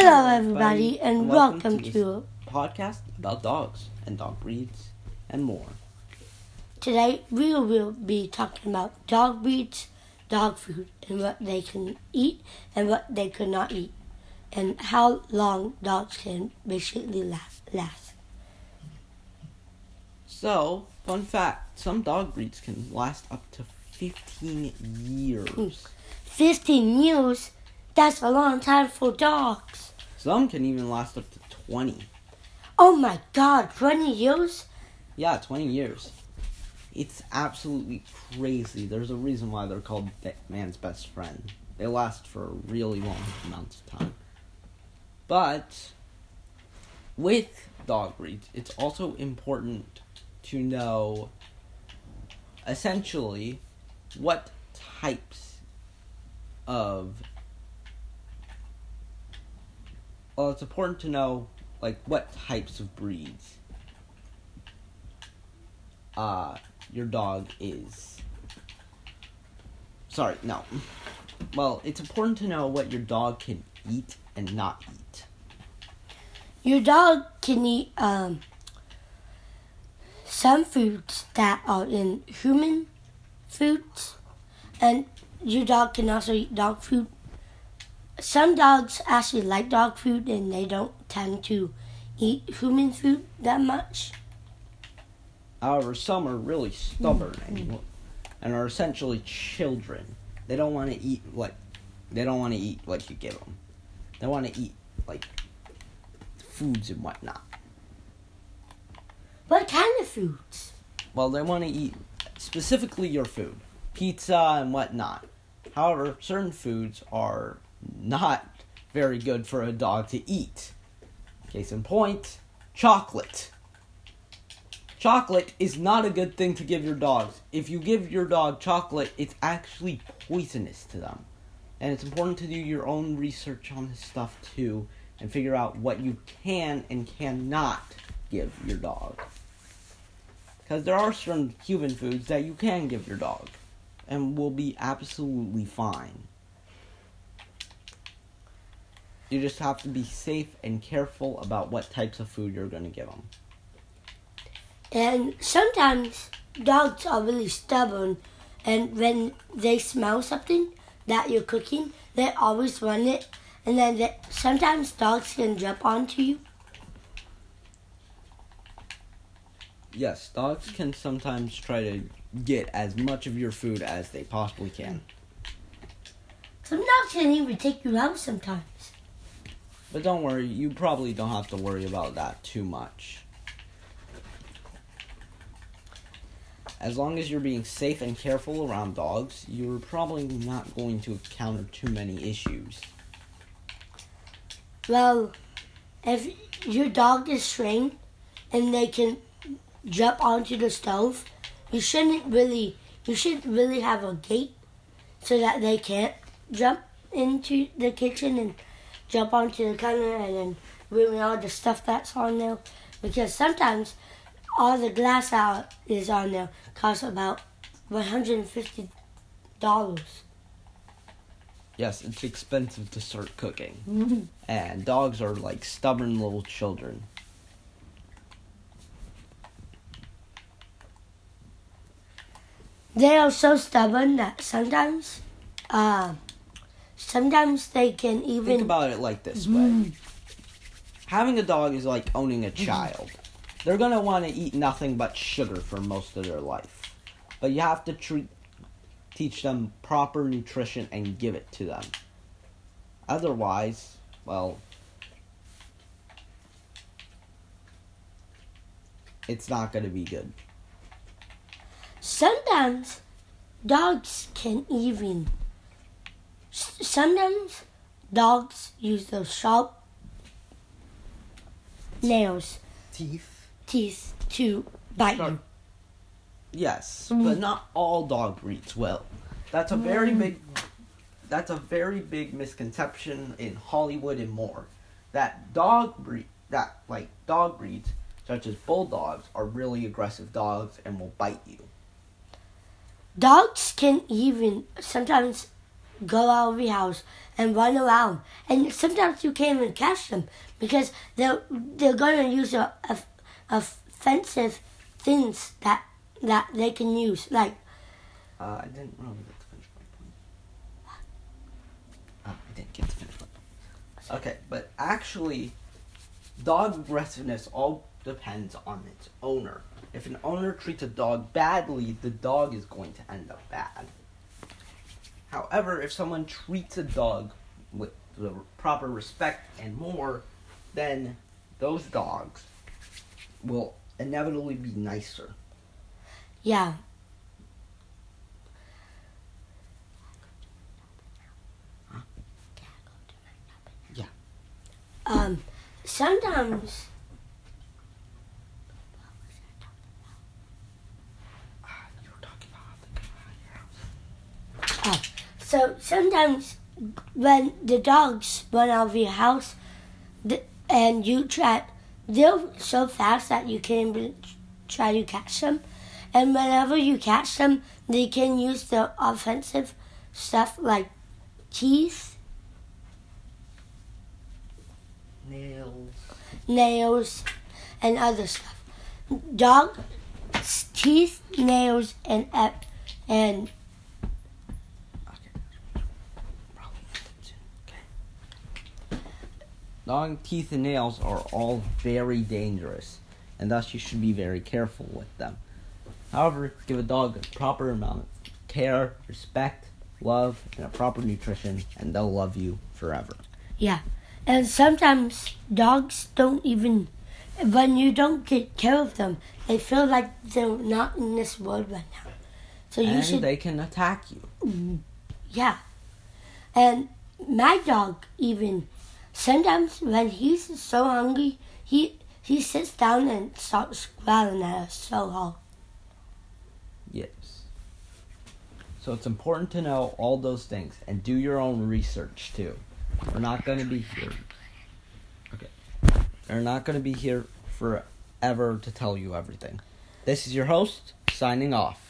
Hello, everybody, and welcome this to podcast about dogs and dog breeds and more. today. We will be talking about dog breeds, dog food, and what they can eat and what they could not eat, and how long dogs can basically last. last. So, fun fact: some dog breeds can last up to 15 years. Hmm. Fifteen years. That's a long time for dogs. Some can even last up to 20. Oh my God, twenty years. Yeah, 20 years. It's absolutely crazy. There's a reason why they're called man's best friend. They last for a really long amount of time. But with dog breeds, it's also important to know essentially what types of well, it's important to know like what types of breeds uh your dog is sorry no well it's important to know what your dog can eat and not eat Your dog can eat um, some foods that are in human foods, and your dog can also eat dog food. Some dogs actually like dog food and they don't tend to eat human food that much. however some are really stubborn and, mm. and are essentially children they don't want to eat what they don't want to eat what you give them they want to eat like foods and whatnot What kind of foods? Well, they want to eat specifically your food, pizza and whatnot. However, certain foods are not very good for a dog to eat. Case in point, chocolate. Chocolate is not a good thing to give your dogs. If you give your dog chocolate, it's actually poisonous to them. And it's important to do your own research on this stuff too and figure out what you can and cannot give your dog. Because there are certain human foods that you can give your dog and will be absolutely fine. You just have to be safe and careful about what types of food you're going to give them. And sometimes dogs are really stubborn, and when they smell something that you're cooking, they always want it. And then they, sometimes dogs can jump onto you. Yes, dogs can sometimes try to get as much of your food as they possibly can. Some dogs can even take you out sometimes. But don't worry, you probably don't have to worry about that too much. As long as you're being safe and careful around dogs, you're probably not going to encounter too many issues. Well, if your dog is trained and they can jump onto the stove, you shouldn't really you should really have a gate so that they can't jump into the kitchen and jump onto the counter and then ruin all the stuff that's on there. Because sometimes all the glass out is on there costs about one hundred and fifty dollars. Yes, it's expensive to start cooking. And dogs are like stubborn little children. They are so stubborn that sometimes, uh, sometimes they can even Think about it like this mm. way. Having a dog is like owning a child. They're gonna want to eat nothing but sugar for most of their life. But you have to treat teach them proper nutrition and give it to them. Otherwise, well, it's not going to be good. Sometimes dogs can even. Sometimes dogs use those sharp nails, Teeth? teeth to bite Sharp. you. Yes, mm. but not all dog breeds will. That's a very mm. big that's a very big misconception in Hollywood and more. That dog breed that like dog breeds such as bulldogs are really aggressive dogs and will bite you. Dogs can even sometimes go out of your house and run around. And sometimes you can't even catch them because they're they're gonna use a, a, offensive things that that they can use like. Uh, I didn't really get to finish my point. Oh, I didn't get to finish my point. Okay, but actually, dog aggressiveness all depends on its owner. If an owner treats a dog badly, the dog is going to end up bad. However, if someone treats a dog with the proper respect and more, then those dogs will inevitably be nicer. Yeah. Yeah. Um, sometimes. Ah, you were talking about the guy. Oh, so sometimes when the dogs run out of your house, and you try, they're so fast that you can't even try to catch them. And whenever you catch them, they can use the offensive stuff like teeth, Nails. nails, and other stuff. Dog teeth, nails, and uh, and Okay. Probably Okay. Dog teeth and nails are all very dangerous, and thus you should be very careful with them. However, give a dog a proper amount of care, respect, love, and a proper nutrition, and they'll love you forever. Yeah. And sometimes dogs don't even, when you don't take care of them, they feel like they're not in this world right now. So you and should, they can attack you. Mm, yeah. And my dog even, sometimes when he's so hungry, he he sits down and starts growling at us so hard. Yes. So it's important to know all those things and do your own research too. We're not going to be here. Okay. We're not going to be here forever to tell you everything. This is your host signing off.